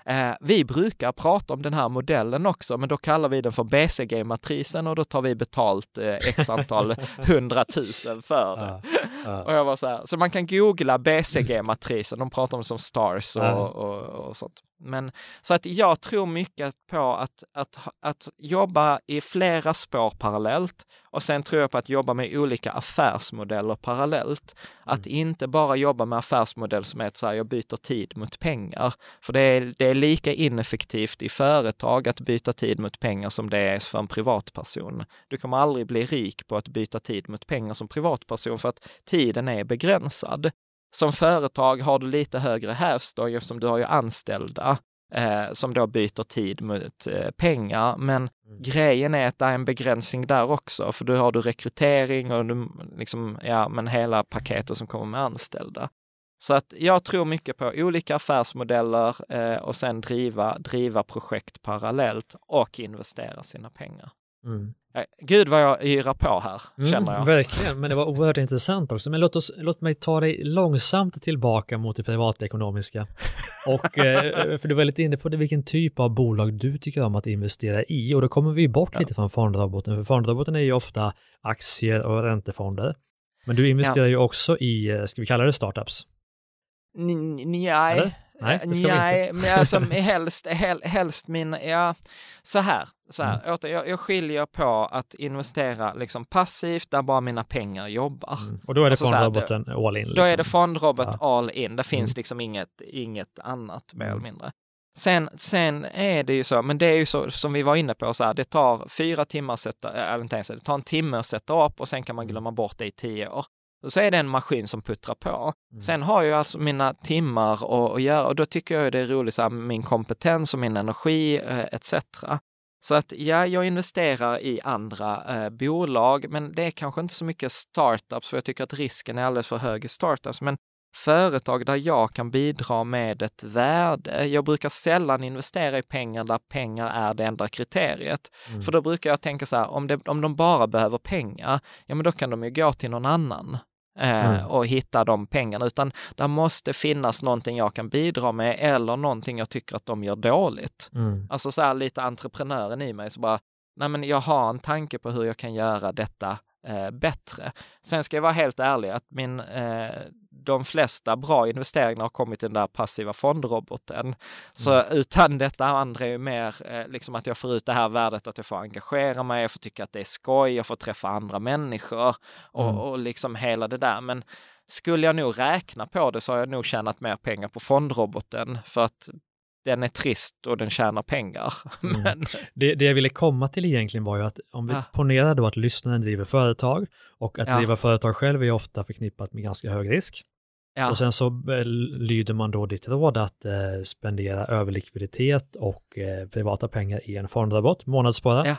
Eh, vi brukar prata om den här modellen också, men då kallar vi den för BCG-matrisen och då tar vi betalt x antal hundratusen för det. Och jag var så här, så man kan googla BCG-matrisen, de pratar om det som stars och, och, och sånt. Men så att jag tror mycket på att, att, att jobba i flera spår parallellt och sen tror jag på att jobba med olika affärsmodeller parallellt. Att mm. inte bara jobba med affärsmodell som är att säga jag byter tid mot pengar. För det är, det är lika ineffektivt i företag att byta tid mot pengar som det är för en privatperson. Du kommer aldrig bli rik på att byta tid mot pengar som privatperson för att tiden är begränsad. Som företag har du lite högre hävstång eftersom du har ju anställda eh, som då byter tid mot eh, pengar. Men mm. grejen är att det är en begränsning där också, för då har du rekrytering och du, liksom, ja, men hela paketet som kommer med anställda. Så att jag tror mycket på olika affärsmodeller eh, och sen driva, driva projekt parallellt och investera sina pengar. Mm. Gud vad jag yrar på här, mm, känner jag. Verkligen, men det var oerhört intressant också. Men låt, oss, låt mig ta dig långsamt tillbaka mot det privatekonomiska. Och, eh, för du var lite inne på det, vilken typ av bolag du tycker om att investera i. Och då kommer vi bort ja. lite från fondroboten, för fondroboten är ju ofta aktier och räntefonder. Men du investerar ja. ju också i, eh, ska vi kalla det startups? Nej, Nej, det ska Nej, vi inte. men alltså helst, hel, helst min, ja, så här, så här, mm. åter, jag, jag skiljer på att investera liksom passivt där bara mina pengar jobbar. Mm. Och då är det alltså fondroboten all in? Liksom. Då är det liksom. fondrobot ja. all in, det finns mm. liksom inget, inget annat mer eller mm. mindre. Sen, sen är det ju så, men det är ju så som vi var inne på, så här, det tar fyra timmar att sätta, eller inte ens, det tar en timme att sätta upp och sen kan man mm. glömma bort det i tio år så är det en maskin som puttrar på. Mm. Sen har jag alltså mina timmar att, göra och då tycker jag det är roligt, så här, min kompetens och min energi eh, etc. Så att ja, jag investerar i andra eh, bolag, men det är kanske inte så mycket startups, för jag tycker att risken är alldeles för hög i startups. Men företag där jag kan bidra med ett värde. Jag brukar sällan investera i pengar där pengar är det enda kriteriet. Mm. För då brukar jag tänka så här, om, det, om de bara behöver pengar, ja men då kan de ju gå till någon annan. Eh, mm. och hitta de pengarna, utan det måste finnas någonting jag kan bidra med eller någonting jag tycker att de gör dåligt. Mm. Alltså så här lite entreprenören i mig, så bara, nej men jag har en tanke på hur jag kan göra detta eh, bättre. Sen ska jag vara helt ärlig att min, eh, de flesta bra investeringar har kommit i den där passiva fondroboten. Så mm. utan detta andra är ju mer eh, liksom att jag får ut det här värdet att jag får engagera mig, jag får tycka att det är skoj, jag får träffa andra människor och, mm. och liksom hela det där. Men skulle jag nog räkna på det så har jag nog tjänat mer pengar på fondroboten för att den är trist och den tjänar pengar. Mm. Men... Det, det jag ville komma till egentligen var ju att om vi ja. ponerar då att lyssnaren driver företag och att ja. driva företag själv är ofta förknippat med ganska hög risk. Ja. Och sen så eh, lyder man då ditt råd att eh, spendera överlikviditet och eh, privata pengar i en fondrabatt, månadsspara. Ja.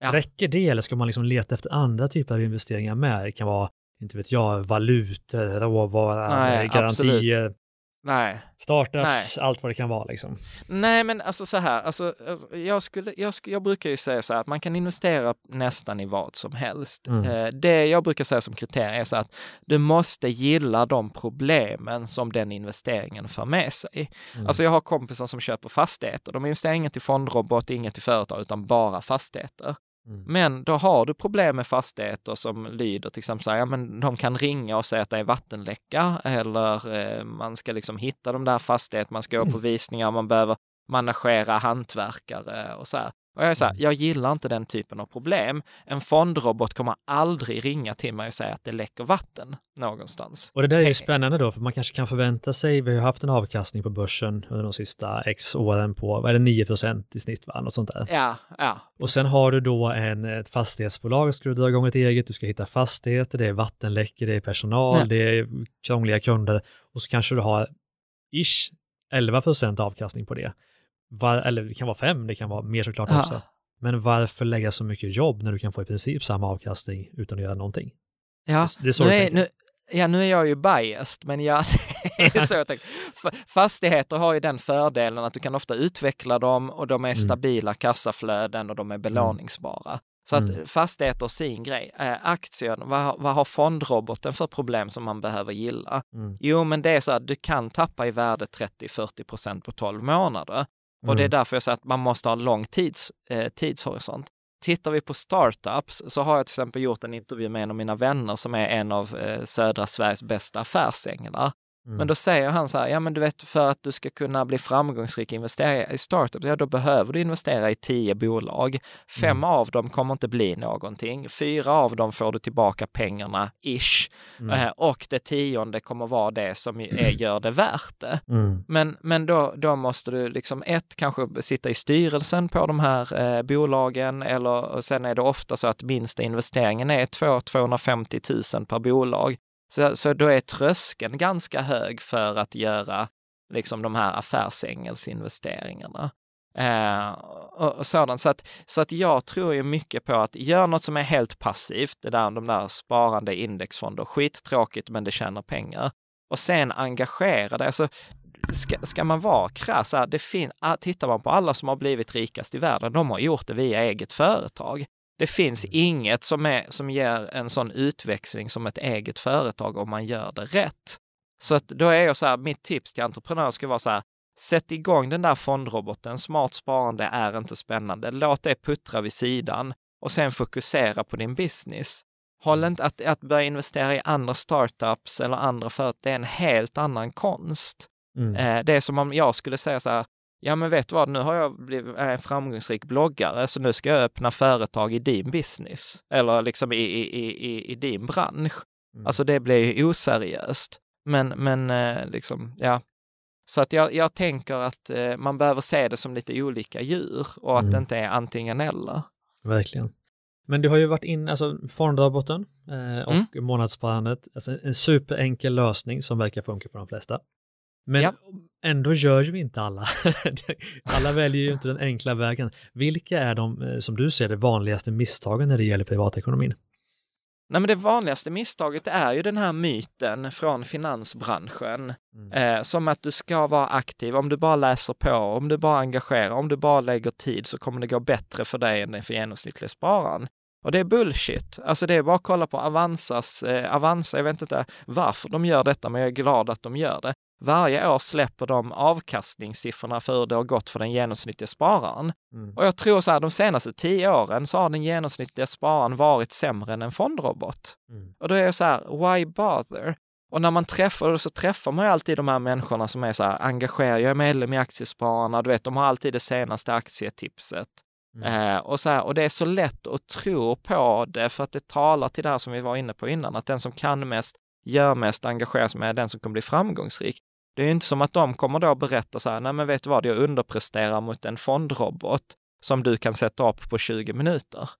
Ja. Räcker det eller ska man liksom leta efter andra typer av investeringar med? Det kan vara, inte vet jag, valutor, råvara, garantier. Absolut. Nej. Startups, Nej. allt vad det kan vara liksom. Nej, men alltså så här, alltså, alltså jag, skulle, jag, jag brukar ju säga så här att man kan investera nästan i vad som helst. Mm. Eh, det jag brukar säga som kriterium är så att du måste gilla de problemen som den investeringen för med sig. Mm. Alltså jag har kompisar som köper fastigheter, de investerar inget i fondrobot, inget i företag, utan bara fastigheter. Mm. Men då har du problem med fastigheter som lyder till exempel så här, ja men de kan ringa och säga att det är vattenläcka eller eh, man ska liksom hitta de där fastigheterna, man ska gå på mm. visningar, man behöver managera hantverkare och så här. Och jag är så här, Mm. jag gillar inte den typen av problem. En fondrobot kommer aldrig ringa till mig och säga att det läcker vatten någonstans. Och det där är ju spännande då, för man kanske kan förvänta sig, vi har ju haft en avkastning på börsen under de sista x åren på, vad är det, 9% i snitt, va? Något sånt där. Ja, ja, Och sen har du då en, ett fastighetsbolag, ska du dra igång ett eget, du ska hitta fastigheter, det är vattenläckor, det är personal, Ja. det är krångliga kunder och så kanske du har ish 11% avkastning på det. Var, eller det kan vara 5, det kan vara mer såklart Ja. också. Men varför lägga så mycket jobb när du kan få i princip samma avkastning utan att göra någonting? ja. Det är så nu är, nu, ja, nu är jag ju biased, men ja, det är så jag tänker. Fastigheter har ju den fördelen att du kan ofta utveckla dem och de är Mm. stabila kassaflöden och de är belåningsbara. Så att Mm. fastigheter sin grej. Eh, aktier, vad, vad har fondroboten för problem som man behöver gilla? Mm. Jo, men det är så att du kan tappa i värde 30-40 procent på 12 månader. Och det är Mm. därför jag säger att man måste ha en lång tids, eh, tidshorisont. Tittar vi på startups så har jag till exempel gjort en intervju med en av mina vänner som är en av eh, södra Sveriges bästa affärsänglar. Mm. Men då säger han så här, ja men du vet för att du ska kunna bli framgångsrik investerare i startups, ja då behöver du investera i tio bolag. Fem Mm. av dem kommer inte bli någonting. Fyra av dem får du tillbaka pengarna, ish. Mm. Eh, och det tionde kommer vara det som är, gör det värt det. Mm. Men, men då, då måste du liksom ett, kanske sitta i styrelsen på de här eh, bolagen eller sen är det ofta så att minsta investeringen är 200-250 000 per bolag. Så, så då är tröskeln ganska hög för att göra liksom de här affärsängelsinvesteringarna. Eh, och, och sådant. Så, att, så att jag tror ju mycket på att göra något som är helt passivt, det där, de där sparande indexfonder, skittråkigt men det tjänar pengar. Och sen engagera det. Alltså, ska, ska man vara krass, det fin- tittar man på alla som har blivit rikast i världen, de har gjort det via eget företag. Det finns inget som, är, som ger en sån utväxling som ett eget företag om man gör det rätt. Så att då är jag så här, mitt tips till entreprenörer ska vara så här, sätt igång den där fondroboten, smart sparande är inte spännande, låt det puttra vid sidan och sen fokusera på din business. Håll inte att, att börja investera i andra startups eller andra företag, det är en helt annan konst. Mm. Eh, det är som om jag skulle säga så här, ja men vet du vad, nu har jag blivit en framgångsrik bloggare, så nu ska jag öppna företag i din business, eller liksom i, i, i, i, din bransch. Mm. Alltså det blir ju oseriöst. Men, men eh, liksom, ja. Så att jag, jag tänker att eh, man behöver se det som lite olika djur och att Mm. det inte är antingen eller. Verkligen. Men du har ju varit in, alltså fondrabatten eh, och Mm. månadssparandet, alltså en superenkel lösning som verkar funka för de flesta. Men Ja. ändå gör ju inte alla. alla väljer ju inte den enkla vägen. Vilka är de, eh, som du ser det, vanligaste misstagen när det gäller privatekonomin? Nej, men det vanligaste misstaget är ju den här myten från finansbranschen, Mm. eh, som att du ska vara aktiv. Om du bara läser på, om du bara engagerar, om du bara lägger tid så kommer det gå bättre för dig än för genomsnittlig spararen. Och det är bullshit. Alltså det är bara att kolla på Avanzas, eh, Avanza, jag vet inte varför de gör detta, men jag är glad att de gör det. Varje år släpper de avkastningssiffrorna för hur det har gått för den genomsnittliga spararen. Mm. Och jag tror så här, de senaste tio åren så har den genomsnittliga spararen varit sämre än en fondrobot. Mm. Och då är jag så här, why bother? Och när man träffar, så träffar man ju alltid de här människorna som är så här, engagerade, jag är medlem i Aktiespararna, du vet, de har alltid det senaste aktietipset. Mm. Eh, och, så här, och det är så lätt att tro på det, för att det talar till det här som vi var inne på innan, att den som kan mest, gör mest, engagerar sig med, är den som kommer bli framgångsrik. Det är ju inte som att de kommer då berätta så här, nej men vet du vad, jag underpresterar mot en fondrobot som du kan sätta upp på 20 minuter.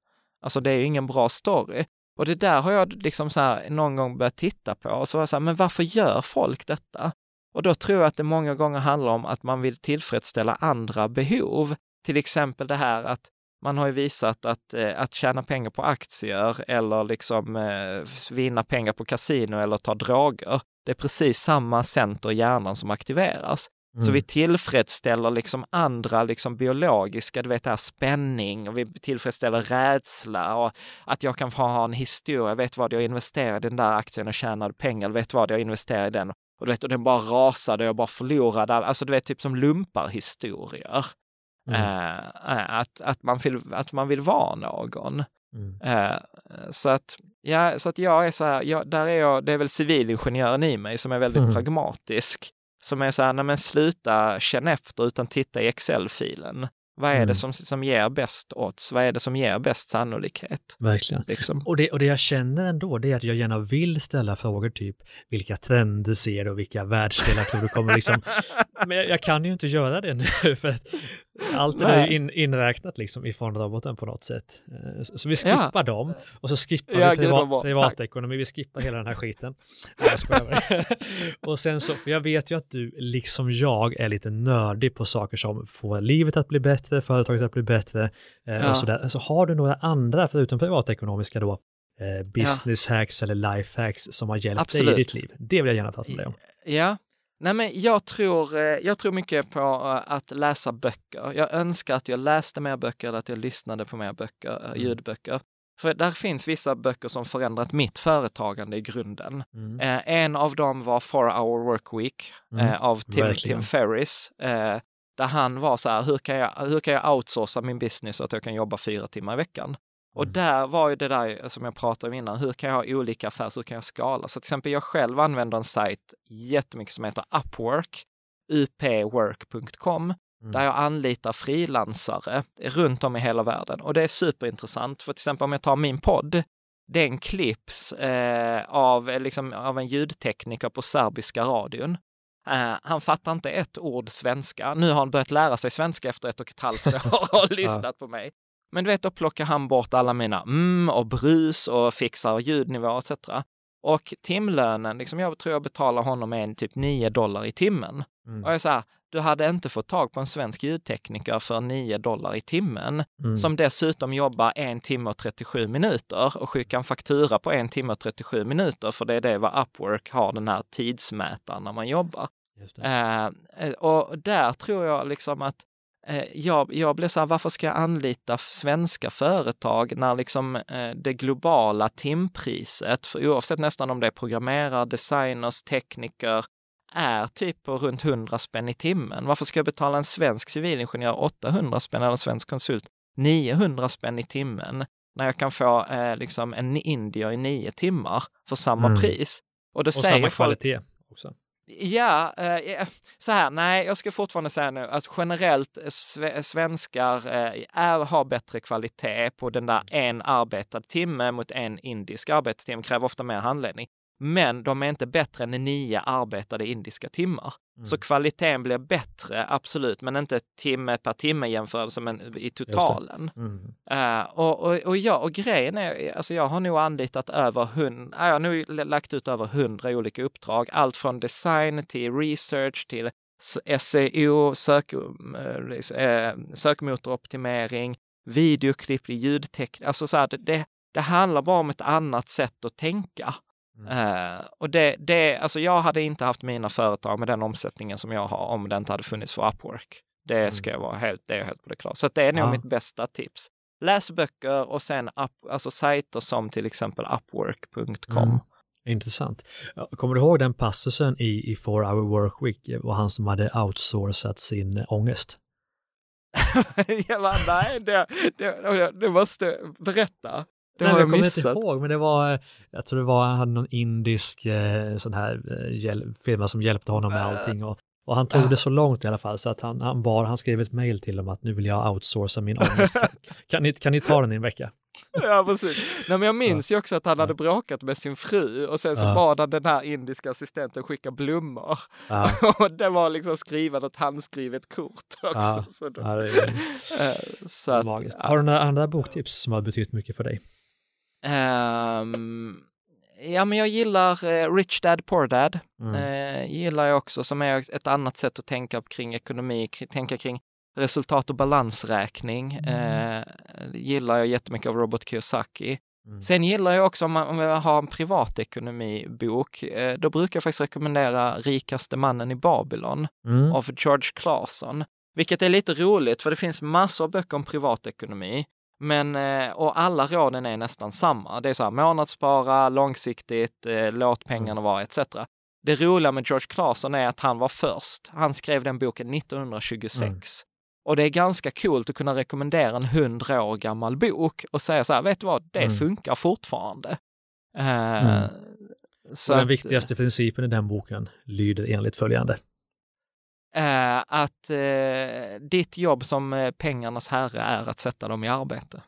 Alltså det är ju ingen bra story. Och det där har jag liksom så här någon gång börjat titta på och så var jag så här, men varför gör folk detta? Och då tror jag att det många gånger handlar om att man vill tillfredsställa andra behov. Till exempel det här att man har ju visat att, eh, att tjäna pengar på aktier eller liksom eh, vinna pengar på kasino eller ta droger, det är precis samma center i hjärnan som aktiveras. Så Mm. vi tillfredsställer liksom andra liksom biologiska, du vet det här spänning och vi tillfredsställer rädsla och att jag kan få ha en historia, vet vad jag investerade i den där aktien och tjänade pengar, vet vad jag investerade i den och du vet och den bara rasade och jag bara förlorade, all- alltså du vet typ som lumparhistorier. Mm. Eh, att, att, man vill, att man vill vara någon. Mm. Eh, så att, ja, så att jag är så här, jag, där är jag, det är väl civilingenjören i mig som är väldigt Mm. pragmatisk. Som är så här, nej men sluta känna efter utan titta i Excel-filen. Vad är Mm. det som, som ger bäst odds? Vad är det som ger bäst sannolikhet? Verkligen. Liksom. Och det, och det jag känner ändå, det är att jag gärna vill ställa frågor typ vilka trender ser du och vilka världsdelar tror du kommer liksom. Men jag, jag kan ju inte göra det nu för att allt det där är ju in, inräknat liksom ifrån roboten på något sätt. Eh, Så, så vi skippar Ja. dem och så skippar Ja, vi privat, privatekonomi, vi skippar hela den här skiten. Nej, jag och sen så, för jag vet ju att du liksom jag är lite nördig på saker som får livet att bli bättre, företaget att bli bättre eh, Ja. och sådär. Så har du några andra, förutom privatekonomiska då, eh, business hacks eller life hacks som har hjälpt dig Absolut. i ditt liv? Det vill jag gärna prata med dig om. Ja, nej men jag tror, eh, jag tror mycket på att läsa böcker. Jag önskar att jag läste mer böcker eller att jag lyssnade på mer böcker, Mm. ljudböcker. För där finns vissa böcker som förändrat mitt företagande i grunden. Mm. Eh, en av dem var Four Hour Work Week Mm, eh, av Tim, verkligen. Tim Ferris. Eh, där han var så här, hur kan, jag, hur kan jag outsourca min business så att jag kan jobba fyra timmar i veckan? Och Mm. där var ju det där som jag pratade om innan, hur kan jag ha olika affärer, hur kan jag skala? Så till exempel jag själv använder en sajt jättemycket som heter Upwork, upwork.com, Mm. där jag anlitar frilansare runt om i hela världen. Och det är superintressant, för till exempel om jag tar min podd, den klipps eh, av, eh, liksom, av en ljudtekniker på serbiska radion. Eh, han fattar inte ett ord svenska. Nu har han börjat lära sig svenska efter ett och ett halvt år och har lyssnat på mig. Men du vet, då plockar han bort alla mina mm och brus och fixar ljudnivå etc. Och timlönen, liksom jag tror jag betalar honom en typ 9 dollar i timmen. Mm. Och jag sa, du hade inte fått tag på en svensk ljudtekniker för 9 dollar i timmen, Mm. som dessutom jobbar en timme och 37 minuter och skickar en faktura på en timme och 37 minuter, för det är det vad Upwork har den här tidsmätaren när man jobbar. Eh, eh, och där tror jag liksom att eh, jag, jag blev så här, varför ska jag anlita svenska företag när liksom eh, det globala timpriset, för oavsett nästan om det är programmerare, designers, tekniker, är typ på runt 100 spänn i timmen. Varför ska jag betala en svensk civilingenjör 800 spänn eller en svensk konsult 900 spänn i timmen när jag kan få eh, liksom en indier i nio timmar för samma Mm. pris? Och då Och säger samma folk, kvalitet också. Ja, eh, eh, så här, nej, jag ska fortfarande säga nu att generellt eh, sve- eh, svenskar eh, är, har bättre kvalitet på den där en arbetad timme mot en indisk arbetad timme, kräver ofta mer handledning. Men de är inte bättre än nio arbetade indiska timmar. Mm. Så kvaliteten blir bättre, absolut, men inte timme per timme jämförelse men i totalen. Mm. Eh, och, och, och, ja, och grejen är, alltså jag har nog anlitat över hundra, jag har nog lagt ut över hundra olika uppdrag. Allt från design till research till SEO, sök, eh, sökmotoroptimering, videoklipp, ljudteknik. Alltså så här, det, det, det handlar bara om ett annat sätt att tänka. Eh, och det, det, alltså jag hade inte haft mina företag med den omsättningen som jag har om det inte hade funnits för Upwork. Det ska jag vara helt, det är jag helt på det klara. Så det är nog Ja. mitt bästa tips. Läs böcker och sen up, alltså sajter som till exempel upwork.com. Mm. Intressant. Kommer du ihåg den passusen i, i Four Hour Work Week? Var han som hade outsourcat sin ångest. jag bara, nej, det, det, det måste berätta. Det Nej, har jag kommer missat. inte ihåg, men det var, jag tror det var, han hade någon indisk eh, sån här eh, firma som hjälpte honom med allting och, och han tog Ah. det så långt i alla fall så att han, han, var, han skrev ett mejl till dem att nu vill jag outsourca min ångest. Kan, kan, ni, kan ni ta den i en vecka? Ja, precis. Nej, men jag minns ju också att han hade bråkat med sin fru och sen så Ja. bad han den här indiska assistenten skicka blommor. Ja, och det var liksom skrivet ett handskrivet kort också. Ja. Så, då, ja, det är eh, så att, magiskt. ja. Har du några andra boktips som har betytt mycket för dig? Ehm, ja, men jag gillar eh, Rich Dad Poor Dad. Mm. Eh, gillar jag också som är ett annat sätt att tänka kring ekonomi, tänka kring resultat och balansräkning. Eh, gillar jag jättemycket av Robert Kiyosaki. Mm. Sen gillar jag också om, man, om jag har en privatekonomibok, eh, då brukar jag faktiskt rekommendera Rikaste mannen i Babylon Mm. av George Clason. Vilket är lite roligt för det finns massor av böcker om privatekonomi. Men, eh, och alla råden är nästan samma. Det är så här månadsspara, långsiktigt, eh, låt pengarna vara etc. Det roliga med George Clason är att han var först. Han skrev den boken 1926. Mm. Och det är ganska coolt att kunna rekommendera en hundra år gammal bok och säga så här, vet du vad, det Mm. funkar fortfarande. Eh, Mm. Den att- viktigaste principen i den boken lyder enligt följande. Eh, att eh, ditt jobb som eh, pengarnas herre är att sätta dem i arbete.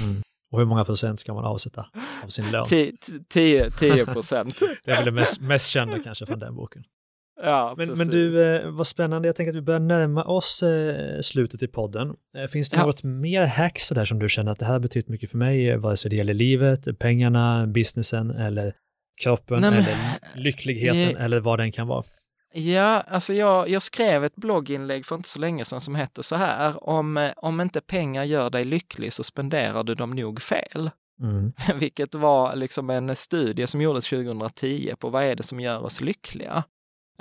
Mm. Och hur många procent ska man avsätta av sin lön? 10 procent. det är väl det mest, mest kända kanske från den boken. Ja, men, men, du, eh, vad spännande. Jag tänker att vi börjar närma oss eh, slutet i podden. Finns det ja. något mer hacks där som du känner att det här har betytt mycket för mig, vare sig det gäller livet, pengarna, businessen eller kroppen Nej, men, eller lyckligheten jag, eller vad den kan vara? Ja, alltså jag, jag skrev ett blogginlägg för inte så länge sedan som hette så här, om, om inte pengar gör dig lycklig så spenderar du dem nog fel. Mm. Vilket var liksom en studie som gjordes 2010 på vad är det som gör oss lyckliga?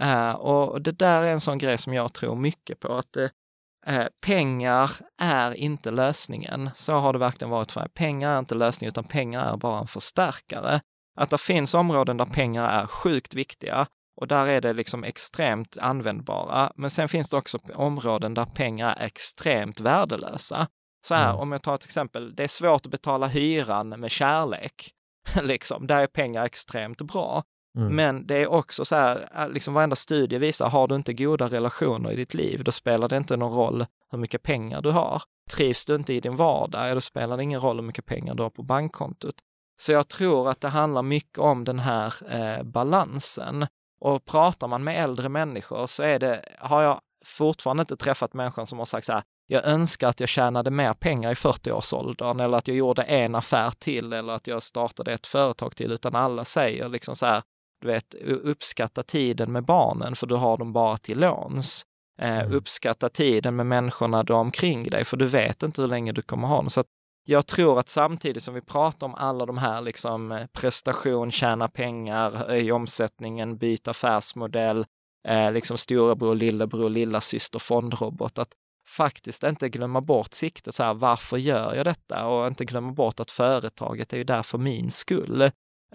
Uh, och det där är en sån grej som jag tror mycket på, att uh, pengar är inte lösningen. Så har det verkligen varit för mig. Pengar är inte lösningen, utan pengar är bara en förstärkare. Att det finns områden där pengar är sjukt viktiga och där är det liksom extremt användbara. Men sen finns det också områden där pengar är extremt värdelösa. Så här, mm. om jag tar ett exempel, det är svårt att betala hyran med kärlek. liksom, där är pengar extremt bra. Mm. Men det är också så här, äh, liksom varenda studie visar, har du inte goda relationer i ditt liv, då spelar det inte någon roll hur mycket pengar du har. Trivs du inte i din vardag, då spelar det ingen roll hur mycket pengar du har på bankkontot. Så jag tror att det handlar mycket om den här eh, balansen. Och pratar man med äldre människor så är det, har jag fortfarande inte träffat människan som har sagt så här, jag önskar att jag tjänade mer pengar i 40-årsåldern eller att jag gjorde en affär till eller att jag startade ett företag till, utan alla säger liksom så här, du vet, uppskatta tiden med barnen för du har dem bara till låns. Eh, mm. Uppskatta tiden med människorna du har omkring dig för du vet inte hur länge du kommer ha dem. Så jag tror att samtidigt som vi pratar om alla de här liksom eh, prestation, tjäna pengar, höj omsättningen, byta affärsmodell, eh, liksom storebror, lillebror, lillasyster, fondrobot, att faktiskt inte glömma bort siktet, så här, varför gör jag detta? Och inte glömma bort att företaget är ju där för min skull.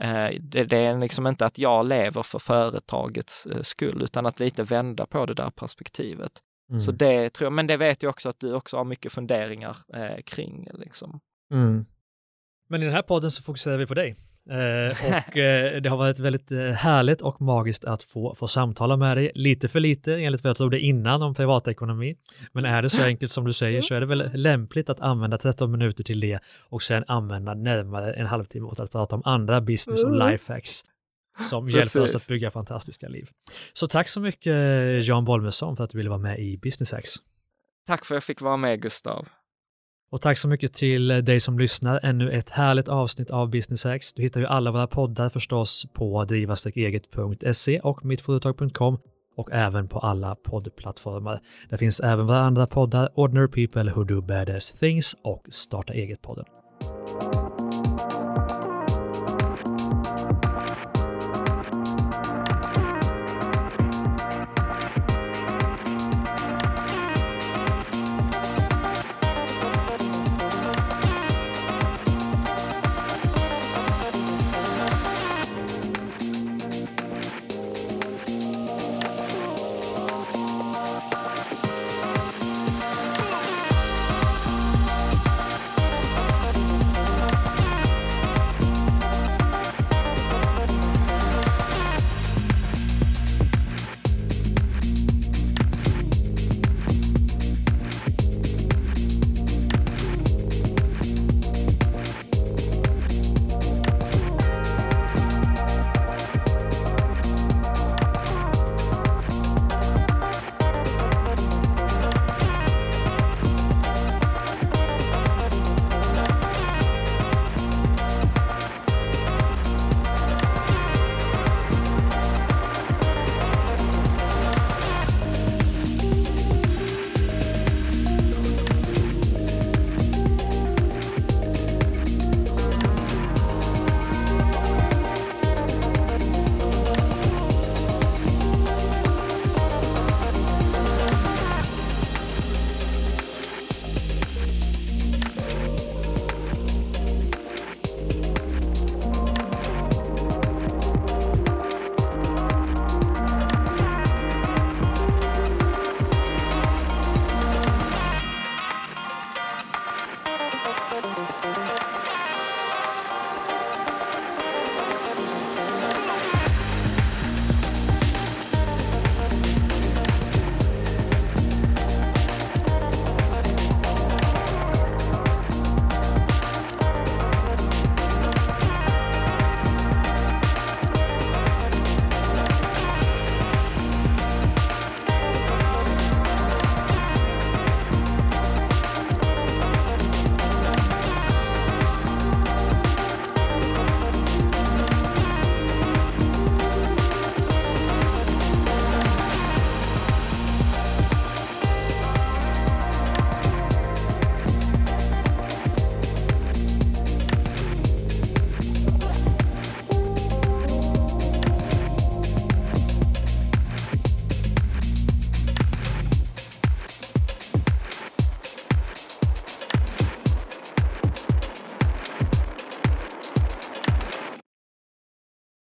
Eh, det, det, är liksom inte att jag lever för företagets eh, skull, utan att lite vända på det där perspektivet. Mm. Så det tror jag, men det vet jag också att du också har mycket funderingar eh, kring. Liksom. Mm. Men i den här podden så fokuserar vi på dig. Eh, och eh, det har varit väldigt eh, härligt och magiskt att få, få samtala med dig. Lite för lite enligt vad jag trodde innan om privatekonomi. Men är det så enkelt som du säger så är det väl lämpligt att använda 13 minuter till det och sen använda närmare en halvtimme åt att prata om andra business och mm. lifehacks som Precis. hjälper oss att bygga fantastiska liv. Så tack så mycket Jan Bolmesson för att du ville vara med i Business Hacks. Tack för att jag fick vara med Gustav. Och tack så mycket till dig som lyssnar. Ännu ett härligt avsnitt av Business Hacks. Du hittar ju alla våra poddar förstås på drivastegeget.se och mittföretag.com och även på alla poddplattformar. Där finns även våra andra poddar Ordinary People Who Do Badass Things och Starta Eget-podden.